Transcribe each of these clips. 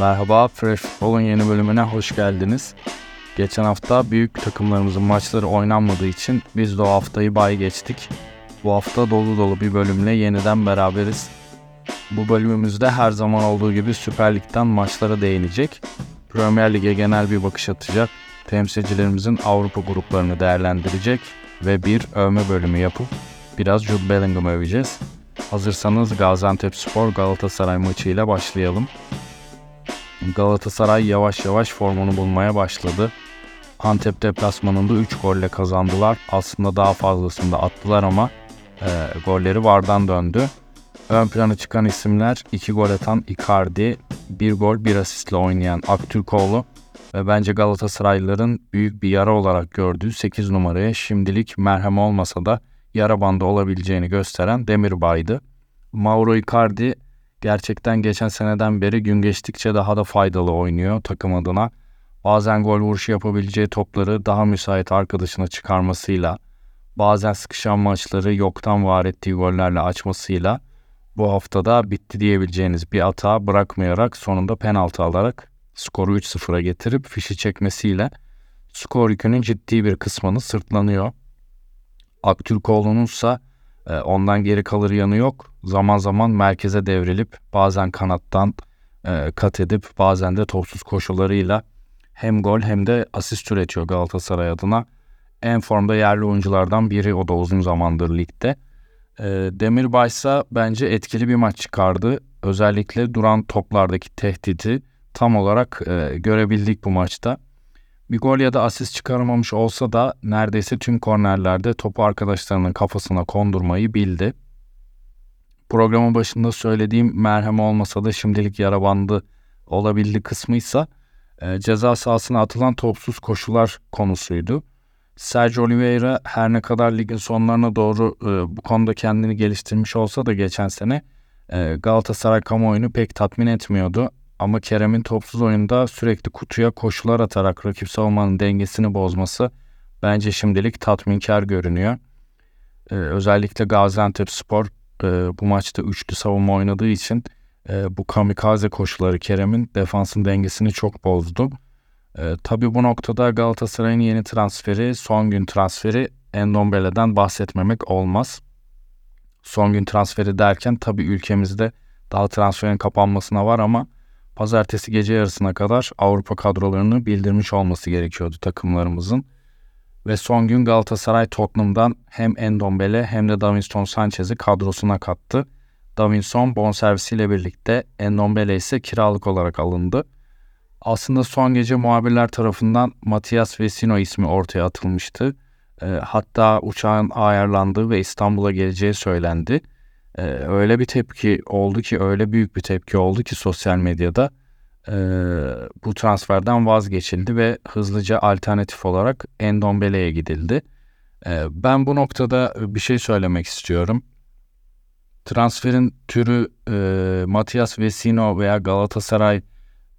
Merhaba, Fresh Futbol'un yeni bölümüne hoş geldiniz. Geçen hafta büyük takımlarımızın maçları oynanmadığı için biz de o haftayı bay geçtik. Bu hafta dolu dolu bir bölümle yeniden beraberiz. Bu bölümümüzde her zaman olduğu gibi Süper Lig'den maçlara değinecek. Premier Lig'e genel bir bakış atacak. Temsilcilerimizin Avrupa gruplarını değerlendirecek ve bir övme bölümü yapıp biraz Jude Bellingham'ı öveceğiz. Hazırsanız Gaziantep Spor Galatasaray maçıyla başlayalım. Galatasaray yavaş yavaş formunu bulmaya başladı. Antep deplasmanında 3 golle kazandılar. Aslında daha fazlasını da attılar ama e, golleri vardan döndü. Ön plana çıkan isimler 2 gol atan Icardi, 1 gol 1 asistle oynayan Aktürkoğlu ve bence Galatasaraylıların büyük bir yara olarak gördüğü 8 numaraya şimdilik merhem olmasa da yara bandı olabileceğini gösteren Demirbay'dı. Mauro Icardi gerçekten geçen seneden beri gün geçtikçe daha da faydalı oynuyor takım adına. Bazen gol vuruşu yapabileceği topları daha müsait arkadaşına çıkarmasıyla, bazen sıkışan maçları yoktan var ettiği gollerle açmasıyla bu haftada bitti diyebileceğiniz bir hata bırakmayarak sonunda penaltı alarak skoru 3-0'a getirip fişi çekmesiyle skor yükünün ciddi bir kısmını sırtlanıyor. Aktürkoğlu'nun ise ondan geri kalır yanı yok. Zaman zaman merkeze devrilip bazen kanattan e, kat edip bazen de topsuz koşularıyla hem gol hem de asist üretiyor Galatasaray adına. En formda yerli oyunculardan biri o da uzun zamandır ligde. E, Demirbay ise bence etkili bir maç çıkardı. Özellikle duran toplardaki tehdidi tam olarak e, görebildik bu maçta. Bir gol ya da asist çıkaramamış olsa da neredeyse tüm kornerlerde topu arkadaşlarının kafasına kondurmayı bildi. Programın başında söylediğim merhem olmasa da şimdilik yara bandı olabildi kısmıysa e, ceza sahasına atılan topsuz koşular konusuydu. Sergio Oliveira her ne kadar ligin sonlarına doğru e, bu konuda kendini geliştirmiş olsa da geçen sene e, Galatasaray kamuoyunu pek tatmin etmiyordu. Ama Kerem'in topsuz oyunda sürekli kutuya koşular atarak rakip savunmanın dengesini bozması bence şimdilik tatminkar görünüyor. Ee, özellikle Gaziantep Spor e, bu maçta üçlü savunma oynadığı için e, bu kamikaze koşuları Kerem'in defansın dengesini çok bozdu. E, tabii bu noktada Galatasaray'ın yeni transferi, son gün transferi Endombele'den bahsetmemek olmaz. Son gün transferi derken tabii ülkemizde daha transferin kapanmasına var ama pazartesi gece yarısına kadar Avrupa kadrolarını bildirmiş olması gerekiyordu takımlarımızın. Ve son gün Galatasaray Tottenham'dan hem Endombele hem de Davinson Sanchez'i kadrosuna kattı. Davinson bonservisiyle birlikte Endombele ise kiralık olarak alındı. Aslında son gece muhabirler tarafından Matias Vecino ismi ortaya atılmıştı. E, hatta uçağın ayarlandığı ve İstanbul'a geleceği söylendi e, öyle bir tepki oldu ki öyle büyük bir tepki oldu ki sosyal medyada e, bu transferden vazgeçildi ve hızlıca alternatif olarak Endombele'ye gidildi. E, ben bu noktada bir şey söylemek istiyorum. Transferin türü e, Matias Vecino veya Galatasaray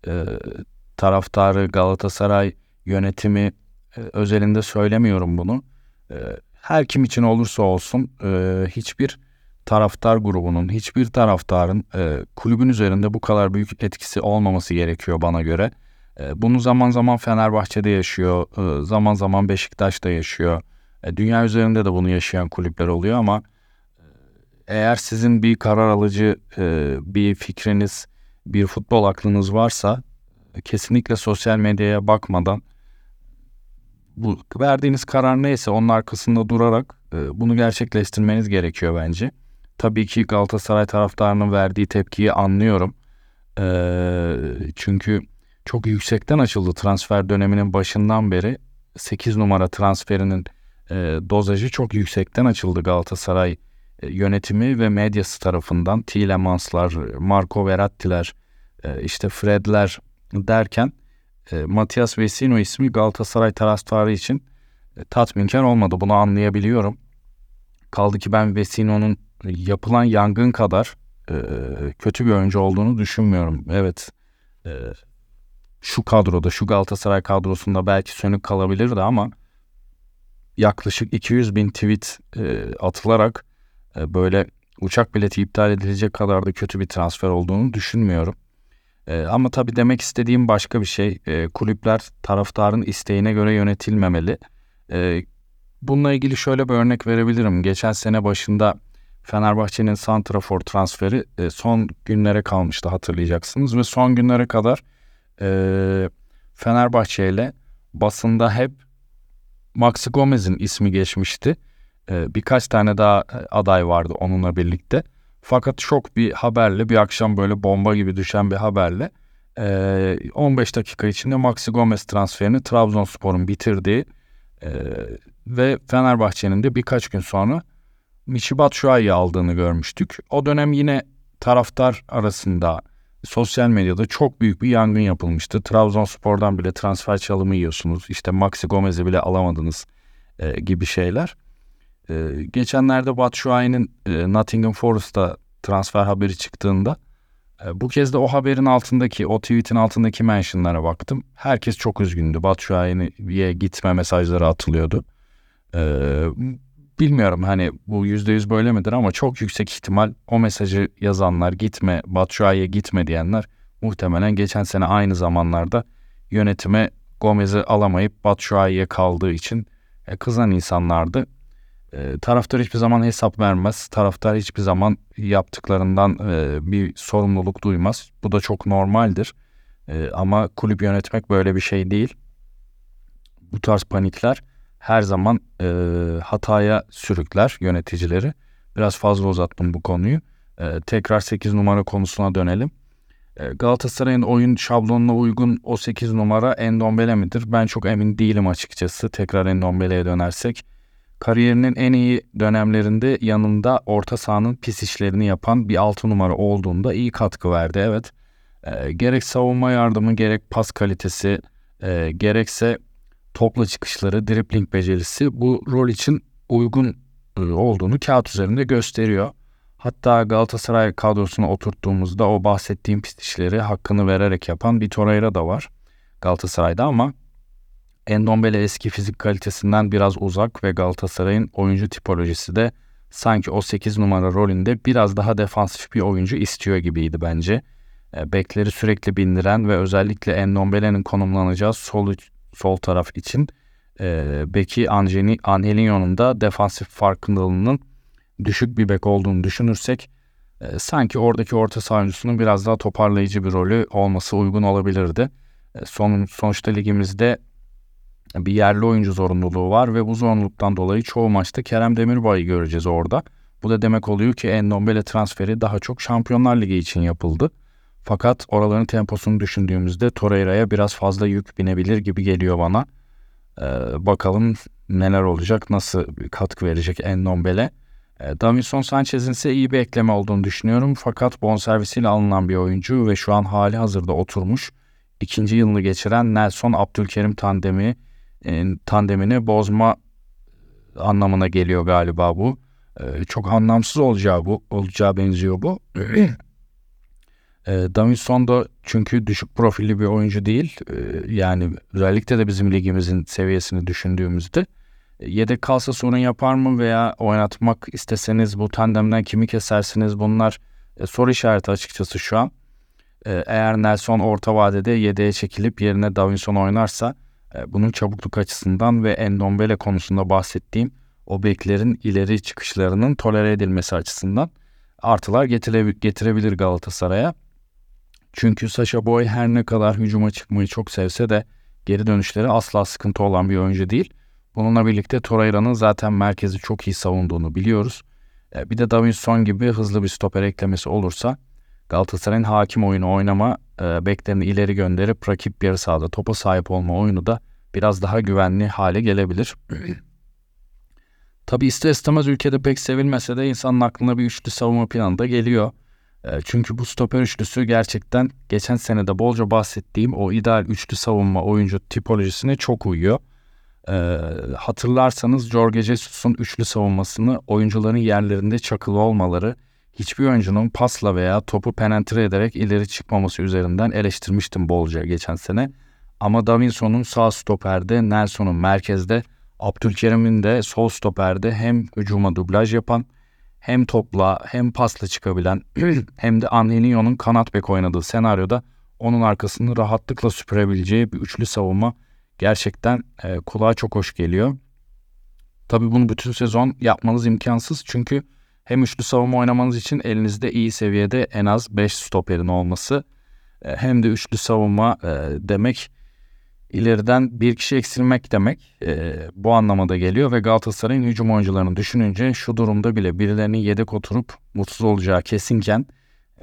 e, taraftarı, Galatasaray yönetimi e, özelinde söylemiyorum bunu. E, her kim için olursa olsun e, hiçbir taraftar grubunun, hiçbir taraftarın e, kulübün üzerinde bu kadar büyük etkisi olmaması gerekiyor bana göre. E, bunu zaman zaman Fenerbahçe'de yaşıyor, e, zaman zaman Beşiktaş'ta yaşıyor. E, dünya üzerinde de bunu yaşayan kulüpler oluyor ama e, eğer sizin bir karar alıcı, e, bir fikriniz, bir futbol aklınız varsa e, kesinlikle sosyal medyaya bakmadan bu verdiğiniz karar neyse onun arkasında durarak e, bunu gerçekleştirmeniz gerekiyor bence. Tabii ki Galatasaray taraftarının verdiği tepkiyi anlıyorum. Ee, çünkü çok yüksekten açıldı transfer döneminin başından beri. 8 numara transferinin e, dozajı çok yüksekten açıldı Galatasaray e, yönetimi ve medyası tarafından. Tielemanslar, Marco Verratti'ler, e, işte Fred'ler derken e, Matias Vecino ismi Galatasaray taraftarı için e, tatminkar olmadı. Bunu anlayabiliyorum. Kaldı ki ben Vecino'nun yapılan yangın kadar e, kötü bir oyuncu olduğunu düşünmüyorum. Evet e, şu kadroda şu Galatasaray kadrosunda belki sönük kalabilirdi ama yaklaşık 200 bin tweet e, atılarak e, böyle uçak bileti iptal edilecek kadar da kötü bir transfer olduğunu düşünmüyorum. E, ama tabii demek istediğim başka bir şey. E, kulüpler taraftarın isteğine göre yönetilmemeli. E, bununla ilgili şöyle bir örnek verebilirim. Geçen sene başında Fenerbahçe'nin Santrafor transferi e, son günlere kalmıştı hatırlayacaksınız. Ve son günlere kadar e, Fenerbahçe ile basında hep Maxi Gomez'in ismi geçmişti. E, birkaç tane daha e, aday vardı onunla birlikte. Fakat şok bir haberle bir akşam böyle bomba gibi düşen bir haberle e, 15 dakika içinde Maxi Gomez transferini Trabzonspor'un bitirdiği e, ve Fenerbahçe'nin de birkaç gün sonra Michi Batshuayi'yi aldığını görmüştük. O dönem yine taraftar arasında sosyal medyada çok büyük bir yangın yapılmıştı. Trabzonspor'dan bile transfer çalımı yiyorsunuz. İşte Maxi Gomez'i bile alamadınız e, gibi şeyler. E, geçenlerde Batshuayi'nin e, Nottingham Forest'a transfer haberi çıktığında e, bu kez de o haberin altındaki, o tweet'in altındaki mentionlara baktım. Herkes çok üzgündü. Batshuayi'ye gitme mesajları atılıyordu. E, bilmiyorum hani bu yüzde yüz böyle midir ama çok yüksek ihtimal o mesajı yazanlar gitme, Batshuayi'ye gitme diyenler muhtemelen geçen sene aynı zamanlarda yönetime Gomez'i alamayıp Batshuayi'ye kaldığı için e, kızan insanlardı. E, taraftar hiçbir zaman hesap vermez. Taraftar hiçbir zaman yaptıklarından e, bir sorumluluk duymaz. Bu da çok normaldir. E, ama kulüp yönetmek böyle bir şey değil. Bu tarz panikler her zaman e, hataya sürükler yöneticileri. Biraz fazla uzattım bu konuyu. E, tekrar 8 numara konusuna dönelim. E, Galatasaray'ın oyun şablonuna uygun o 8 numara Endombele midir? Ben çok emin değilim açıkçası. Tekrar Endombele'ye dönersek. Kariyerinin en iyi dönemlerinde yanında orta sahanın pis işlerini yapan bir 6 numara olduğunda iyi katkı verdi. Evet. E, gerek savunma yardımı gerek pas kalitesi e, gerekse topla çıkışları, dribbling becerisi bu rol için uygun e, olduğunu kağıt üzerinde gösteriyor. Hatta Galatasaray kadrosuna oturttuğumuzda o bahsettiğim pis işleri hakkını vererek yapan bir Torreira da var Galatasaray'da ama Endombele eski fizik kalitesinden biraz uzak ve Galatasaray'ın oyuncu tipolojisi de sanki o 8 numara rolünde biraz daha defansif bir oyuncu istiyor gibiydi bence. E, bekleri sürekli bindiren ve özellikle Endombele'nin konumlanacağı sol sol taraf için e, beki Angelinho'nun da defansif farkındalığının düşük bir bek olduğunu düşünürsek e, sanki oradaki orta saha oyuncusunun biraz daha toparlayıcı bir rolü olması uygun olabilirdi. E, son, sonuçta ligimizde bir yerli oyuncu zorunluluğu var ve bu zorunluluktan dolayı çoğu maçta Kerem Demirbay'ı göreceğiz orada. Bu da demek oluyor ki Endombele transferi daha çok Şampiyonlar Ligi için yapıldı. Fakat oraların temposunu düşündüğümüzde Torreira'ya biraz fazla yük binebilir gibi geliyor bana. Ee, bakalım neler olacak, nasıl katkı verecek Endombele. Ee, Davinson Sanchez'in ise iyi bir ekleme olduğunu düşünüyorum. Fakat bonservisiyle alınan bir oyuncu ve şu an hali hazırda oturmuş. ikinci yılını geçiren Nelson Abdülkerim tandemi e, tandemini bozma anlamına geliyor galiba bu. E, çok anlamsız olacağı bu olacağı benziyor bu. E, Davinson da çünkü düşük profilli bir oyuncu değil. E, yani özellikle de bizim ligimizin seviyesini düşündüğümüzde e, yedek kalsa sorun yapar mı veya oynatmak isteseniz bu tandemden kimi kesersiniz bunlar e, soru işareti açıkçası şu an. E, eğer Nelson orta vadede yedeğe çekilip yerine Davinson oynarsa e, bunun çabukluk açısından ve Endombele konusunda bahsettiğim o beklerin ileri çıkışlarının tolere edilmesi açısından artılar getire, getirebilir Galatasaray'a. Çünkü Sasha Boy her ne kadar hücuma çıkmayı çok sevse de geri dönüşleri asla sıkıntı olan bir oyuncu değil. Bununla birlikte Torreira'nın zaten merkezi çok iyi savunduğunu biliyoruz. E, bir de Davinson gibi hızlı bir stoper eklemesi olursa Galatasaray'ın hakim oyunu oynama, e, beklerini ileri gönderip rakip yarı sahada topa sahip olma oyunu da biraz daha güvenli hale gelebilir. Tabi ister istemez ülkede pek sevilmese de insanın aklına bir üçlü savunma planı da geliyor. E, çünkü bu stoper üçlüsü gerçekten geçen senede bolca bahsettiğim o ideal üçlü savunma oyuncu tipolojisine çok uyuyor. E, hatırlarsanız Jorge Jesus'un üçlü savunmasını oyuncuların yerlerinde çakılı olmaları, hiçbir oyuncunun pasla veya topu penetre ederek ileri çıkmaması üzerinden eleştirmiştim bolca geçen sene. Ama Davinson'un sağ stoperde, Nelson'un merkezde, Abdülkerim'in de sol stoperde hem hücuma dublaj yapan hem topla hem pasla çıkabilen hem de Angelinho'nun kanat bek oynadığı senaryoda onun arkasını rahatlıkla süpürebileceği bir üçlü savunma gerçekten e, kulağa çok hoş geliyor. Tabii bunu bütün sezon yapmanız imkansız çünkü hem üçlü savunma oynamanız için elinizde iyi seviyede en az 5 stoperin olması e, hem de üçlü savunma e, demek ileriden bir kişi eksilmek demek e, bu anlamada geliyor ve Galatasaray'ın hücum oyuncularını düşününce şu durumda bile birilerinin yedek oturup mutsuz olacağı kesinken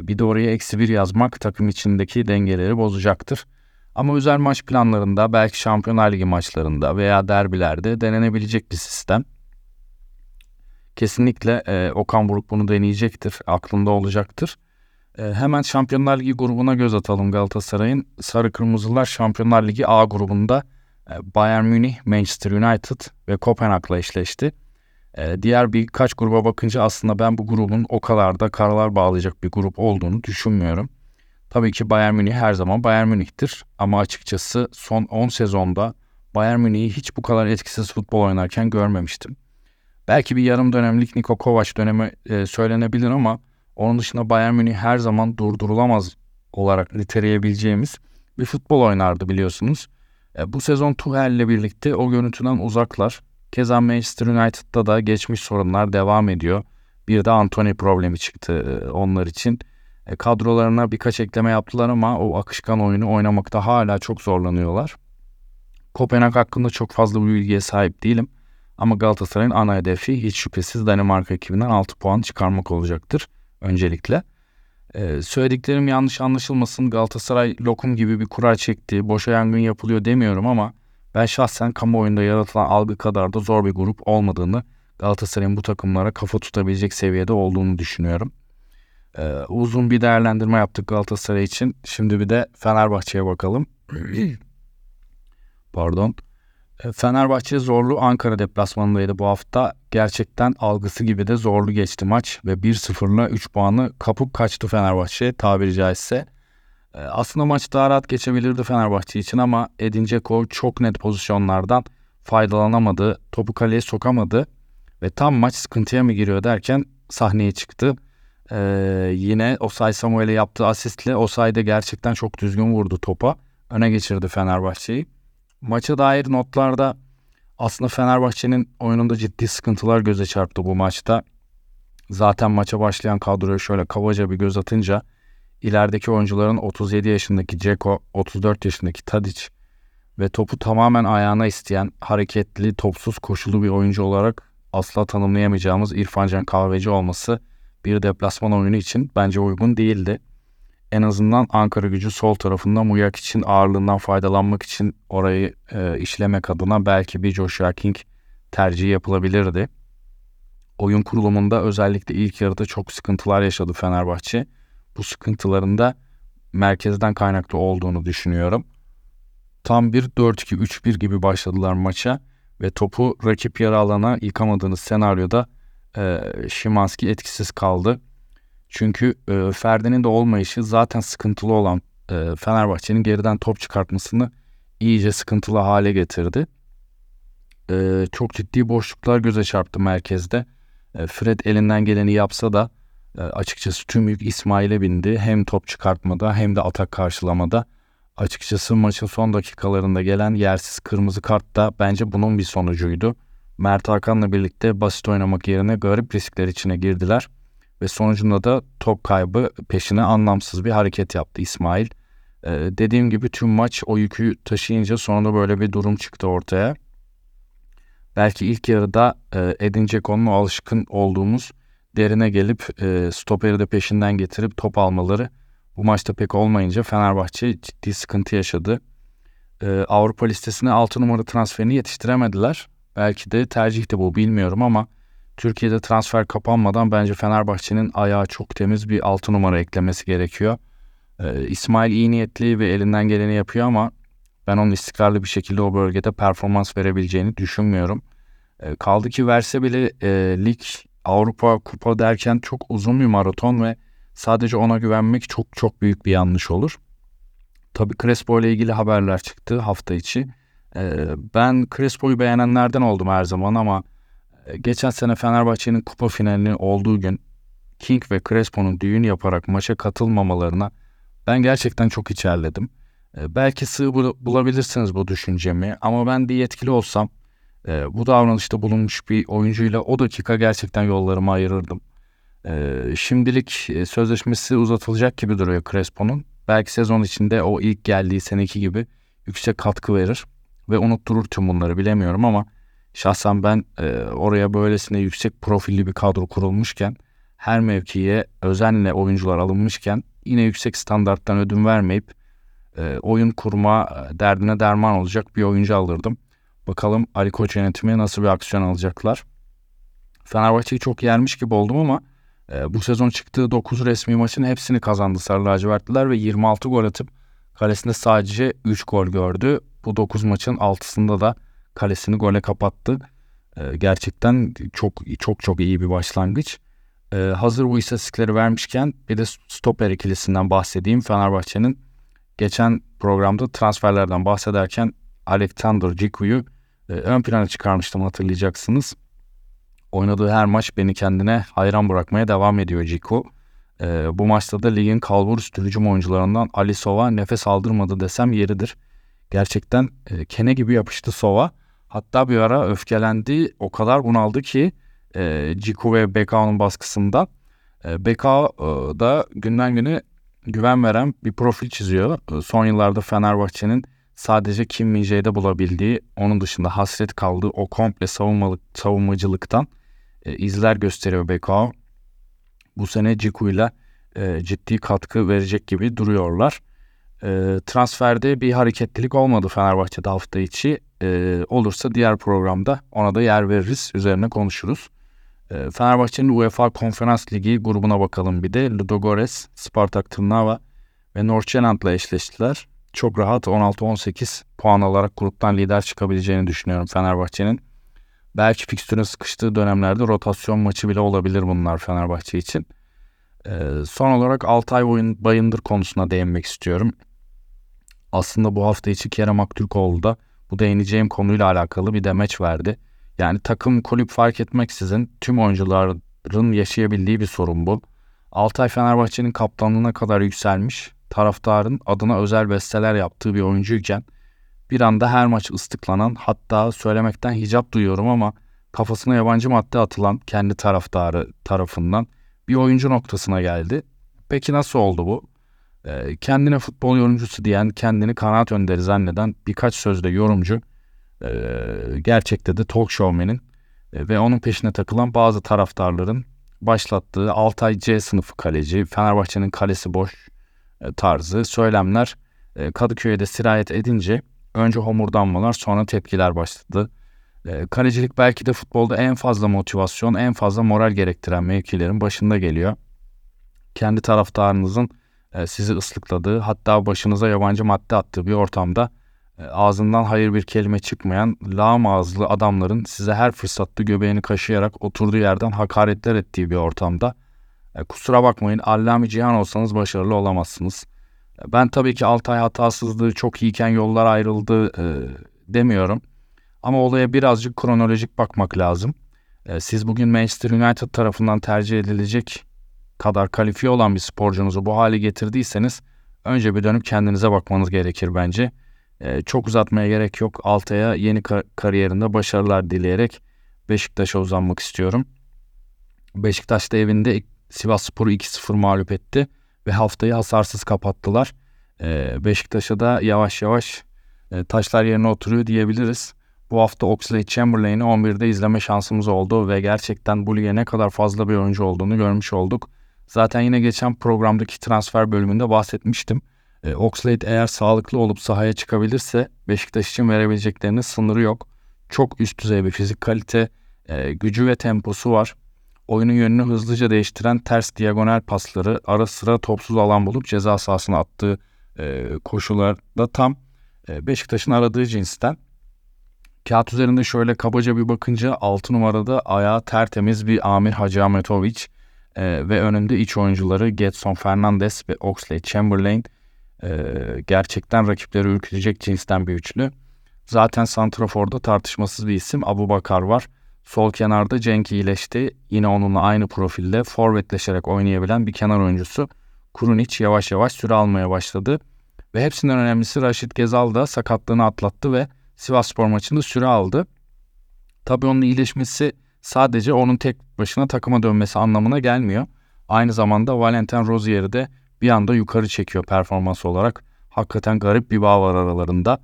bir de oraya eksi bir yazmak takım içindeki dengeleri bozacaktır. Ama özel maç planlarında belki Şampiyonlar Ligi maçlarında veya derbilerde denenebilecek bir sistem. Kesinlikle e, Okan Buruk bunu deneyecektir, aklında olacaktır. E, hemen Şampiyonlar Ligi grubuna göz atalım Galatasaray'ın. Sarı Kırmızılar Şampiyonlar Ligi A grubunda e, Bayern Münih, Manchester United ve Kopenhag'la eşleşti. E, diğer birkaç gruba bakınca aslında ben bu grubun o kadar da karalar bağlayacak bir grup olduğunu düşünmüyorum. Tabii ki Bayern Münih her zaman Bayern Münih'tir ama açıkçası son 10 sezonda Bayern Münih'i hiç bu kadar etkisiz futbol oynarken görmemiştim. Belki bir yarım dönemlik Niko Kovac dönemi e, söylenebilir ama onun dışında Bayern Münih her zaman durdurulamaz olarak niteleyebileceğimiz bir futbol oynardı biliyorsunuz. E, bu sezon Tuchel ile birlikte o görüntüden uzaklar. Keza Manchester United'da da geçmiş sorunlar devam ediyor. Bir de Anthony problemi çıktı e, onlar için. E, kadrolarına birkaç ekleme yaptılar ama o akışkan oyunu oynamakta hala çok zorlanıyorlar. Kopenhag hakkında çok fazla bir bilgiye sahip değilim. Ama Galatasaray'ın ana hedefi hiç şüphesiz Danimarka ekibinden 6 puan çıkarmak olacaktır öncelikle. Ee, söylediklerim yanlış anlaşılmasın Galatasaray lokum gibi bir kura çekti, boşa yangın yapılıyor demiyorum ama ben şahsen kamuoyunda yaratılan algı kadar da zor bir grup olmadığını Galatasaray'ın bu takımlara kafa tutabilecek seviyede olduğunu düşünüyorum. Ee, uzun bir değerlendirme yaptık Galatasaray için. Şimdi bir de Fenerbahçe'ye bakalım. Pardon. Ee, Fenerbahçe zorlu Ankara deplasmanındaydı bu hafta. Gerçekten algısı gibi de zorlu geçti maç ve 1-0'la 3 puanı kapıp kaçtı Fenerbahçe tabiri caizse. Ee, aslında maç daha rahat geçebilirdi Fenerbahçe için ama Edin Dzeko çok net pozisyonlardan faydalanamadı, topu kaleye sokamadı ve tam maç sıkıntıya mı giriyor derken sahneye çıktı. Ee, yine Osay Samuel'e yaptığı asistle Osay da gerçekten çok düzgün vurdu topa. Öne geçirdi Fenerbahçe'yi. Maça dair notlarda aslında Fenerbahçe'nin oyununda ciddi sıkıntılar göze çarptı bu maçta. Zaten maça başlayan kadroya şöyle kabaca bir göz atınca ilerideki oyuncuların 37 yaşındaki Ceko, 34 yaşındaki Tadic ve topu tamamen ayağına isteyen hareketli, topsuz, koşulu bir oyuncu olarak asla tanımlayamayacağımız İrfancan Kahveci olması bir deplasman oyunu için bence uygun değildi. En azından Ankara gücü sol tarafında Muyak için ağırlığından faydalanmak için orayı e, işlemek adına belki bir Joshua King tercihi yapılabilirdi. Oyun kurulumunda özellikle ilk yarıda çok sıkıntılar yaşadı Fenerbahçe. Bu sıkıntıların da merkezden kaynaklı olduğunu düşünüyorum. Tam bir 4-2-3-1 gibi başladılar maça ve topu rakip yarı alana yıkamadığınız senaryoda e, Şimanski etkisiz kaldı. Çünkü e, Ferdi'nin de olmayışı zaten sıkıntılı olan e, Fenerbahçe'nin geriden top çıkartmasını iyice sıkıntılı hale getirdi. E, çok ciddi boşluklar göze çarptı merkezde. E, Fred elinden geleni yapsa da e, açıkçası tüm yük İsmail'e bindi. Hem top çıkartmada hem de atak karşılamada. Açıkçası maçın son dakikalarında gelen yersiz kırmızı kart da bence bunun bir sonucuydu. Mert Hakan'la birlikte basit oynamak yerine garip riskler içine girdiler ve sonucunda da top kaybı peşine anlamsız bir hareket yaptı İsmail. Ee, dediğim gibi tüm maç o yükü taşıyınca sonunda böyle bir durum çıktı ortaya. Belki ilk yarıda e, Edin Dzeko'nun alışkın olduğumuz derine gelip e, stoperi de peşinden getirip top almaları bu maçta pek olmayınca Fenerbahçe ciddi sıkıntı yaşadı. E, Avrupa listesine 6 numara transferini yetiştiremediler. Belki de tercih de bu bilmiyorum ama Türkiye'de transfer kapanmadan bence Fenerbahçe'nin ayağı çok temiz bir 6 numara eklemesi gerekiyor. Ee, İsmail iyi niyetli ve elinden geleni yapıyor ama ben onun istikrarlı bir şekilde o bölgede performans verebileceğini düşünmüyorum. Ee, kaldı ki verse bile e, lig, Avrupa, kupa derken çok uzun bir maraton ve sadece ona güvenmek çok çok büyük bir yanlış olur. Tabii Crespo ile ilgili haberler çıktı hafta içi. Ee, ben Crespo'yu beğenenlerden oldum her zaman ama geçen sene Fenerbahçe'nin kupa finalinin olduğu gün King ve Crespo'nun düğün yaparak maça katılmamalarına Ben gerçekten çok içerledim. E, belki sığ bulabilirsiniz bu düşüncemi ama ben bir yetkili olsam e, bu davranışta bulunmuş bir oyuncuyla o dakika gerçekten yollarımı ayırırdım. E, şimdilik e, sözleşmesi uzatılacak gibi duruyor Crespo'nun. Belki sezon içinde o ilk geldiği seneki gibi yüksek katkı verir ve unutturur tüm bunları bilemiyorum ama şahsen ben e, oraya böylesine yüksek profilli bir kadro kurulmuşken her mevkiye özenle oyuncular alınmışken yine yüksek standarttan ödün vermeyip e, oyun kurma e, derdine derman olacak bir oyuncu alırdım. Bakalım Ali Koç yönetimi nasıl bir aksiyon alacaklar. Fenerbahçe'yi çok yermiş gibi oldum ama e, bu sezon çıktığı 9 resmi maçın hepsini kazandı Sarı Lacivertliler ve 26 gol atıp kalesinde sadece 3 gol gördü. Bu 9 maçın 6'sında da kalesini gole kapattı. E, gerçekten çok çok çok iyi bir başlangıç. E, hazır bu istatistikleri vermişken bir de stoper ikilisinden bahsedeyim. Fenerbahçe'nin geçen programda transferlerden bahsederken Alexander Ciku'yu e, ön plana çıkarmıştım hatırlayacaksınız. Oynadığı her maç beni kendine hayran bırakmaya devam ediyor Ciku. E, bu maçta da ligin kalburüstü hücum oyuncularından Ali Sova nefes aldırmadı desem yeridir. Gerçekten e, kene gibi yapıştı Sova. Hatta bir ara öfkelendi. O kadar bunaldı ki e, Ciku ve Bekao'nun baskısında. E, Bekao e, da günden güne güven veren bir profil çiziyor. E, son yıllarda Fenerbahçe'nin sadece Kim Min-jae'de bulabildiği, onun dışında hasret kaldığı o komple savunmalık, savunmacılıktan e, izler gösteriyor Bekao. Bu sene Ciku'yla e, ciddi katkı verecek gibi duruyorlar. E, transferde bir hareketlilik olmadı Fenerbahçe'de hafta içi. E, olursa diğer programda ona da yer veririz, üzerine konuşuruz. E, Fenerbahçe'nin UEFA Konferans Ligi grubuna bakalım bir de. Ludogorets, Spartak Trnava ve Nordsjælland'la eşleştiler. Çok rahat 16-18 puan alarak gruptan lider çıkabileceğini düşünüyorum Fenerbahçe'nin. Belki fikstürün sıkıştığı dönemlerde rotasyon maçı bile olabilir bunlar Fenerbahçe için. Ee, son olarak Altay Bayındır konusuna değinmek istiyorum. Aslında bu hafta içi Kerem Aktürkoğlu da bu değineceğim konuyla alakalı bir demeç verdi. Yani takım kulüp fark etmeksizin tüm oyuncuların yaşayabildiği bir sorun bu. Altay Fenerbahçe'nin kaptanlığına kadar yükselmiş, taraftarın adına özel besteler yaptığı bir oyuncuyken bir anda her maç ıslıklanan hatta söylemekten hicap duyuyorum ama kafasına yabancı madde atılan kendi taraftarı tarafından bir oyuncu noktasına geldi. Peki nasıl oldu bu? Ee, kendine futbol yorumcusu diyen, kendini kanaat önderi zanneden birkaç sözde yorumcu e, gerçekte de talk showman'in e, ve onun peşine takılan bazı taraftarların başlattığı Altay C sınıfı kaleci, Fenerbahçe'nin kalesi boş e, tarzı söylemler e, Kadıköy'e de sirayet edince önce homurdanmalar sonra tepkiler başladı. Kalecilik belki de futbolda en fazla motivasyon, en fazla moral gerektiren mevkilerin başında geliyor. Kendi taraftarınızın sizi ıslıkladığı hatta başınıza yabancı madde attığı bir ortamda e, ağzından hayır bir kelime çıkmayan lağım ağızlı adamların size her fırsatta göbeğini kaşıyarak oturduğu yerden hakaretler ettiği bir ortamda e, kusura bakmayın Allami Cihan olsanız başarılı olamazsınız. E, ben tabii ki Altay hatasızlığı çok iyiyken yollar ayrıldı e, demiyorum. Ama olaya birazcık kronolojik bakmak lazım. E, siz bugün Manchester United tarafından tercih edilecek kadar kalifiye olan bir sporcunuzu bu hale getirdiyseniz önce bir dönüp kendinize bakmanız gerekir bence. E, çok uzatmaya gerek yok. Altay'a yeni kar- kariyerinde başarılar dileyerek Beşiktaş'a uzanmak istiyorum. Beşiktaş da evinde Sivas Spor'u 2-0 mağlup etti ve haftayı hasarsız kapattılar. E, Beşiktaş'a da yavaş yavaş e, taşlar yerine oturuyor diyebiliriz. Bu hafta Oxlade Chamberlain'i 11'de izleme şansımız oldu ve gerçekten bu lige ne kadar fazla bir oyuncu olduğunu görmüş olduk. Zaten yine geçen programdaki transfer bölümünde bahsetmiştim. E, Oxlade eğer sağlıklı olup sahaya çıkabilirse Beşiktaş için verebileceklerinin sınırı yok. Çok üst düzey bir fizik kalite, e, gücü ve temposu var. Oyunun yönünü hızlıca değiştiren ters diagonal pasları, ara sıra topsuz alan bulup ceza sahasına attığı e, koşularda tam e, Beşiktaş'ın aradığı cinsten. Kağıt üzerinde şöyle kabaca bir bakınca 6 numarada ayağı tertemiz bir Amir Hacı Ahmetoviç e, ve önünde iç oyuncuları Getson Fernandes ve Oxlade Chamberlain e, gerçekten rakipleri ürkütecek cinsten bir üçlü. Zaten Santrafor'da tartışmasız bir isim Abu Bakar var. Sol kenarda Cenk iyileşti. Yine onunla aynı profilde forvetleşerek oynayabilen bir kenar oyuncusu. Kurunic yavaş yavaş süre almaya başladı. Ve hepsinden önemlisi Raşit Gezal da sakatlığını atlattı ve Sivasspor maçında süre aldı. Tabii onun iyileşmesi sadece onun tek başına takıma dönmesi anlamına gelmiyor. Aynı zamanda Valentin Rozier'i de bir anda yukarı çekiyor performans olarak. Hakikaten garip bir bağ var aralarında.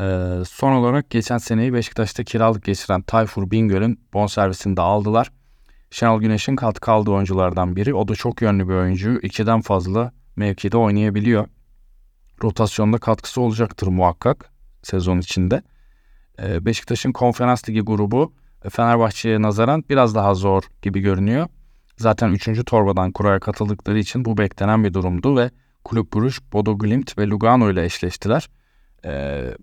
Ee, son olarak geçen seneyi Beşiktaş'ta kiralık geçiren Tayfur Bingöl'ün bonservisini de aldılar. Şenol Güneş'in katkı aldığı oyunculardan biri. O da çok yönlü bir oyuncu. İkiden fazla mevkide oynayabiliyor. Rotasyonda katkısı olacaktır muhakkak sezon içinde. Ee, Beşiktaş'ın konferans ligi grubu Fenerbahçe'ye nazaran biraz daha zor gibi görünüyor. Zaten 3. torbadan kuraya katıldıkları için bu beklenen bir durumdu ve Kulüp Bruges, Bodo Glimt ve Lugano ile eşleştiler. Ee,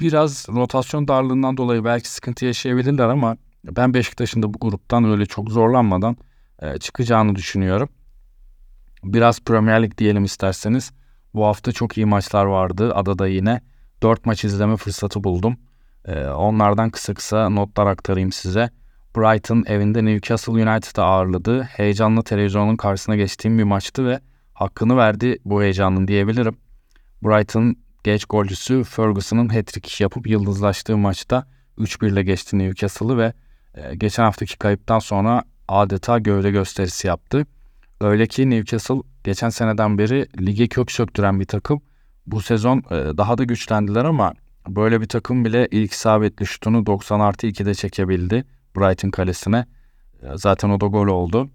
biraz rotasyon darlığından dolayı belki sıkıntı yaşayabilirler ama ben Beşiktaş'ın da bu gruptan öyle çok zorlanmadan e, çıkacağını düşünüyorum. Biraz Premier Lig diyelim isterseniz. Bu hafta çok iyi maçlar vardı. Adada yine 4 maç izleme fırsatı buldum. E, onlardan kısa kısa notlar aktarayım size. Brighton evinde Newcastle United'ı ağırladı. Heyecanlı televizyonun karşısına geçtiğim bir maçtı ve hakkını verdi bu heyecanın diyebilirim. Brighton genç golcüsü Ferguson'ın hat-trick yapıp yıldızlaştığı maçta 3-1 ile geçti Newcastle'ı ve e, geçen haftaki kayıptan sonra adeta gövde gösterisi yaptı. Öyle ki Newcastle geçen seneden beri lige kök söktüren bir takım. Bu sezon e, daha da güçlendiler ama böyle bir takım bile ilk isabetli şutunu 90 artı 2'de çekebildi Brighton kalesine. E, zaten o da gol oldu.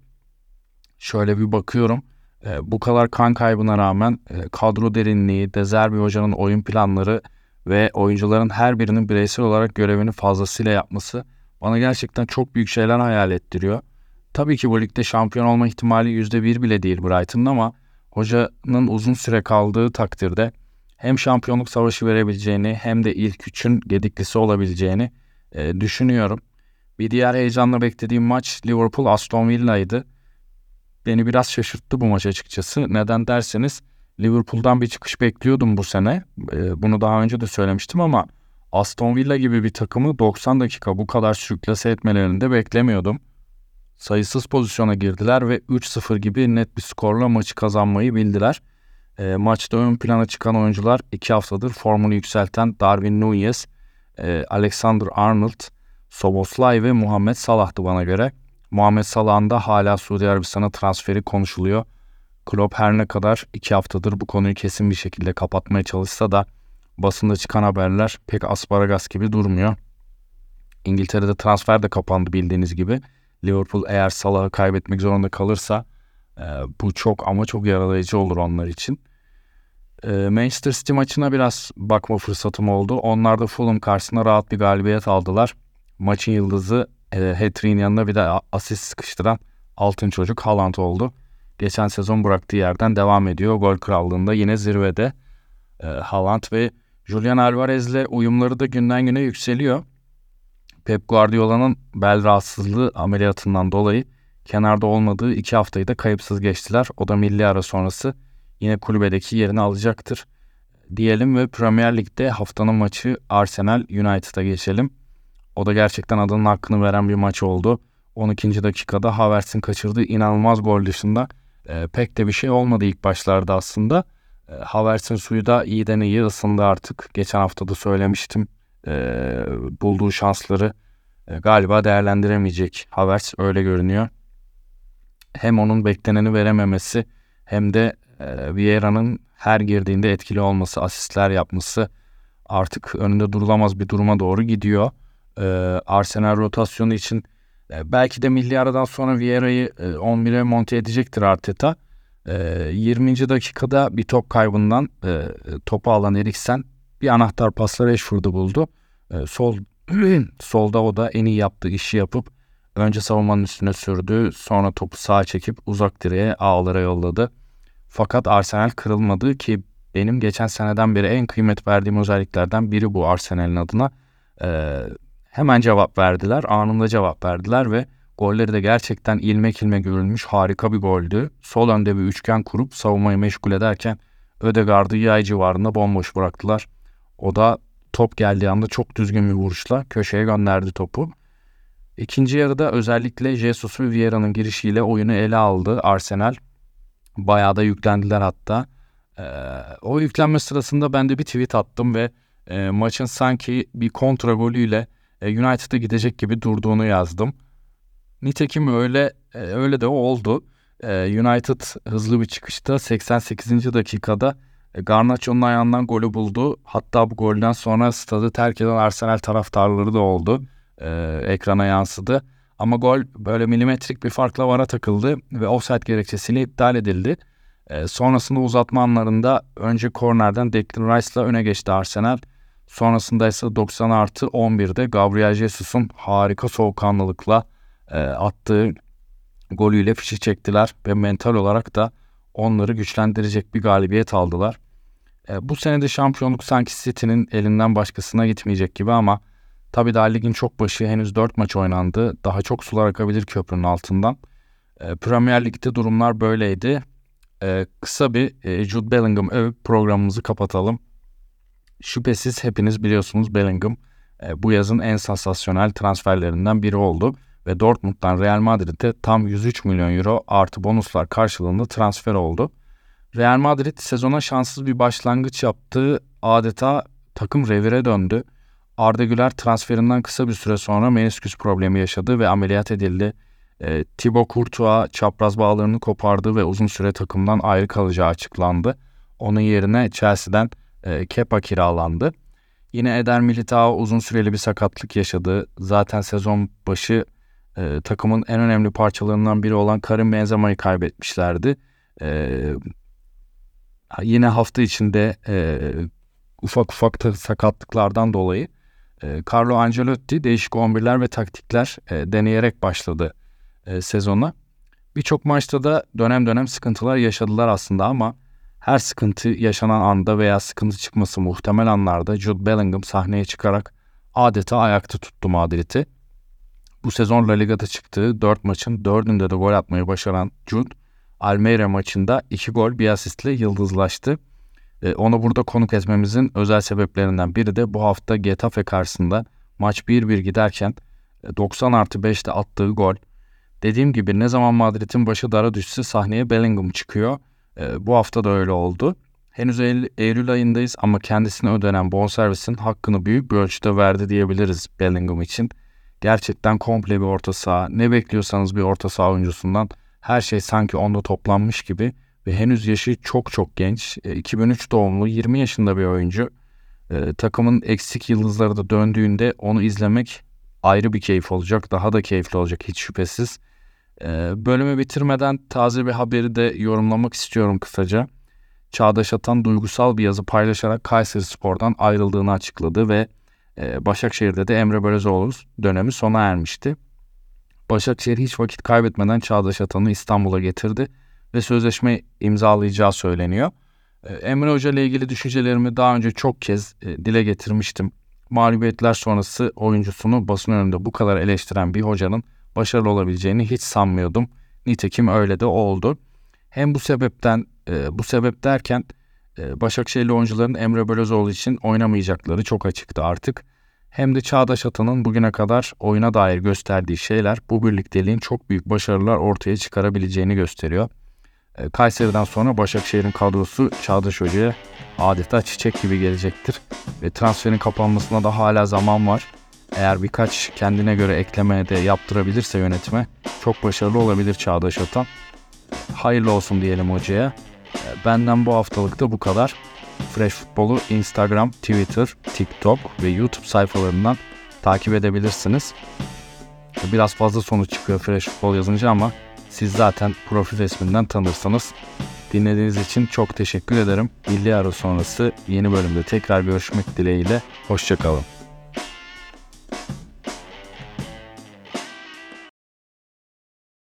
Şöyle bir bakıyorum. E, bu kadar kan kaybına rağmen e, kadro derinliği, Dezerbi Hoca'nın oyun planları ve oyuncuların her birinin bireysel olarak görevini fazlasıyla yapması bana gerçekten çok büyük şeyler hayal ettiriyor. Tabii ki bu ligde şampiyon olma ihtimali %1 bile değil Brighton'ın ama hocanın uzun süre kaldığı takdirde hem şampiyonluk savaşı verebileceğini hem de ilk üçün gediklisi olabileceğini e, düşünüyorum. Bir diğer heyecanla beklediğim maç Liverpool Aston Villa'ydı. Beni biraz şaşırttı bu maç açıkçası. Neden derseniz Liverpool'dan bir çıkış bekliyordum bu sene. E, bunu daha önce de söylemiştim ama Aston Villa gibi bir takımı 90 dakika bu kadar sürüklese etmelerini de beklemiyordum. Sayısız pozisyona girdiler ve 3-0 gibi net bir skorla maçı kazanmayı bildiler. E, maçta ön plana çıkan oyuncular 2 haftadır formunu yükselten Darwin Nunez, e, Alexander Arnold, Soboslay ve Muhammed Salah'tı bana göre. Muhammed Salah'ın da hala Suudi Arabistan'a transferi konuşuluyor. Klopp her ne kadar 2 haftadır bu konuyu kesin bir şekilde kapatmaya çalışsa da basında çıkan haberler pek asparagas gibi durmuyor. İngiltere'de transfer de kapandı bildiğiniz gibi. Liverpool eğer Salah'ı kaybetmek zorunda kalırsa e, bu çok ama çok yaralayıcı olur onlar için. E, Manchester City maçına biraz bakma fırsatım oldu. Onlar da Fulham karşısında rahat bir galibiyet aldılar. Maçın yıldızı e, hat yanına bir de asist sıkıştıran altın çocuk Haaland oldu. Geçen sezon bıraktığı yerden devam ediyor. Gol krallığında yine zirvede e, Haaland ve Julian Alvarez'le uyumları da günden güne yükseliyor. Pep Guardiola'nın bel rahatsızlığı ameliyatından dolayı kenarda olmadığı iki haftayı da kayıpsız geçtiler. O da milli ara sonrası yine kulübedeki yerini alacaktır diyelim ve Premier Lig'de haftanın maçı Arsenal United'a geçelim. O da gerçekten adının hakkını veren bir maç oldu. 12. dakikada Havertz'in kaçırdığı inanılmaz gol dışında e, pek de bir şey olmadı ilk başlarda aslında. E, Havertz'in suyu da iyiden iyi ısındı artık. Geçen hafta da söylemiştim. E, bulduğu şansları e, galiba değerlendiremeyecek. Havertz öyle görünüyor. Hem onun bekleneni verememesi hem de e, Vieira'nın her girdiğinde etkili olması, asistler yapması artık önünde durulamaz bir duruma doğru gidiyor. E, Arsenal rotasyonu için e, belki de milli aradan sonra Vieira'yı e, 11'e monte edecektir Arteta. 20. Ee, dakikada bir top kaybından e, topu alan Eriksen bir anahtar pasla Rashford'u buldu. Sol solda o da en iyi yaptığı işi yapıp önce savunmanın üstüne sürdü. Sonra topu sağa çekip uzak direğe ağlara yolladı. Fakat Arsenal kırılmadı ki benim geçen seneden beri en kıymet verdiğim özelliklerden biri bu Arsenal'in adına. E, hemen cevap verdiler. Anında cevap verdiler ve Golleri de gerçekten ilmek ilmek görülmüş harika bir goldü. Sol önde bir üçgen kurup savunmayı meşgul ederken Ödegaard'ı yay civarında bomboş bıraktılar. O da top geldiği anda çok düzgün bir vuruşla köşeye gönderdi topu. İkinci yarıda özellikle Jesus ve Vieira'nın girişiyle oyunu ele aldı Arsenal. Bayağı da yüklendiler hatta. Ee, o yüklenme sırasında ben de bir tweet attım ve e, maçın sanki bir kontra golüyle e, United'a gidecek gibi durduğunu yazdım. Nitekim öyle e, öyle de oldu. E, United hızlı bir çıkışta 88. dakikada e, Garnacho'nun ayağından golü buldu. Hatta bu golden sonra stadı terk eden Arsenal taraftarları da oldu. E, ekrana yansıdı. Ama gol böyle milimetrik bir farkla vara takıldı ve offside gerekçesiyle iptal edildi. E, sonrasında uzatma anlarında önce kornerden Declan Rice'la öne geçti Arsenal. Sonrasında ise 90 artı 11'de Gabriel Jesus'un harika soğukkanlılıkla e, attığı golüyle fişi çektiler ve mental olarak da onları güçlendirecek bir galibiyet aldılar. E, bu sene de şampiyonluk sanki City'nin elinden başkasına gitmeyecek gibi ama tabii daha ligin çok başı henüz 4 maç oynandı. Daha çok sular akabilir köprünün altından. E, Premier Lig'de durumlar böyleydi. E, kısa bir e, Jude Bellingham övüp programımızı kapatalım. Şüphesiz hepiniz biliyorsunuz Bellingham e, bu yazın en sansasyonel transferlerinden biri oldu ve Dortmund'dan Real Madrid'e tam 103 milyon euro artı bonuslar karşılığında transfer oldu. Real Madrid sezona şanssız bir başlangıç yaptı. Adeta takım revire döndü. Arda Güler transferinden kısa bir süre sonra menisküs problemi yaşadı ve ameliyat edildi. E, Thibaut Courtois çapraz bağlarını kopardı ve uzun süre takımdan ayrı kalacağı açıklandı. Onun yerine Chelsea'den e, Kepa kiralandı. Yine Eder Militao uzun süreli bir sakatlık yaşadı. Zaten sezon başı e, takımın en önemli parçalarından biri olan Karim Benzema'yı kaybetmişlerdi. E, yine hafta içinde e, ufak ufak sakatlıklardan dolayı e, Carlo Ancelotti değişik 11'ler ve taktikler e, deneyerek başladı e, sezona. Birçok maçta da dönem dönem sıkıntılar yaşadılar aslında ama her sıkıntı yaşanan anda veya sıkıntı çıkması muhtemel anlarda Jude Bellingham sahneye çıkarak adeta ayakta tuttu Madrid'i. Bu sezon La Liga'da çıktığı 4 maçın 4'ünde de gol atmayı başaran Jude, Almeida maçında 2 gol bir asistle yıldızlaştı. E, onu burada konuk etmemizin özel sebeplerinden biri de bu hafta Getafe karşısında maç 1-1 giderken 90 e, artı 5'te attığı gol. Dediğim gibi ne zaman Madrid'in başı dara düşse sahneye Bellingham çıkıyor. E, bu hafta da öyle oldu. Henüz Eylül ayındayız ama kendisine ödenen bonservisin hakkını büyük bir ölçüde verdi diyebiliriz Bellingham için. Gerçekten komple bir orta saha. Ne bekliyorsanız bir orta saha oyuncusundan her şey sanki onda toplanmış gibi ve henüz yaşı çok çok genç. E, 2003 doğumlu 20 yaşında bir oyuncu. E, takımın eksik yıldızları da döndüğünde onu izlemek ayrı bir keyif olacak. Daha da keyifli olacak hiç şüphesiz. E, bölümü bitirmeden taze bir haberi de yorumlamak istiyorum kısaca. Çağdaş Atan duygusal bir yazı paylaşarak Kayseri Spor'dan ayrıldığını açıkladı ve e, Başakşehir'de de Emre Belözoğlu dönemi sona ermişti. Başakşehir hiç vakit kaybetmeden Çağdaş Atan'ı İstanbul'a getirdi ve sözleşme imzalayacağı söyleniyor. E, Emre Hoca ile ilgili düşüncelerimi daha önce çok kez e, dile getirmiştim. Mağlubiyetler sonrası oyuncusunu basın önünde bu kadar eleştiren bir hocanın başarılı olabileceğini hiç sanmıyordum. Nitekim öyle de oldu. Hem bu sebepten e, bu sebep derken e, Başakşehirli oyuncuların Emre Belözoğlu için oynamayacakları çok açıktı artık. Hem de Çağdaş Atan'ın bugüne kadar oyuna dair gösterdiği şeyler bu birlikteliğin çok büyük başarılar ortaya çıkarabileceğini gösteriyor. E, Kayseri'den sonra Başakşehir'in kadrosu Çağdaş Hoca'ya adeta çiçek gibi gelecektir. Ve transferin kapanmasına da hala zaman var. Eğer birkaç kendine göre ekleme de yaptırabilirse yönetime çok başarılı olabilir Çağdaş Atan. Hayırlı olsun diyelim hocaya. Benden bu haftalıkta bu kadar. Fresh Futbol'u Instagram, Twitter, TikTok ve YouTube sayfalarından takip edebilirsiniz. Biraz fazla sonuç çıkıyor Fresh Futbol yazınca ama siz zaten profil resminden tanırsanız. Dinlediğiniz için çok teşekkür ederim. Milli ara sonrası yeni bölümde tekrar görüşmek dileğiyle. Hoşçakalın.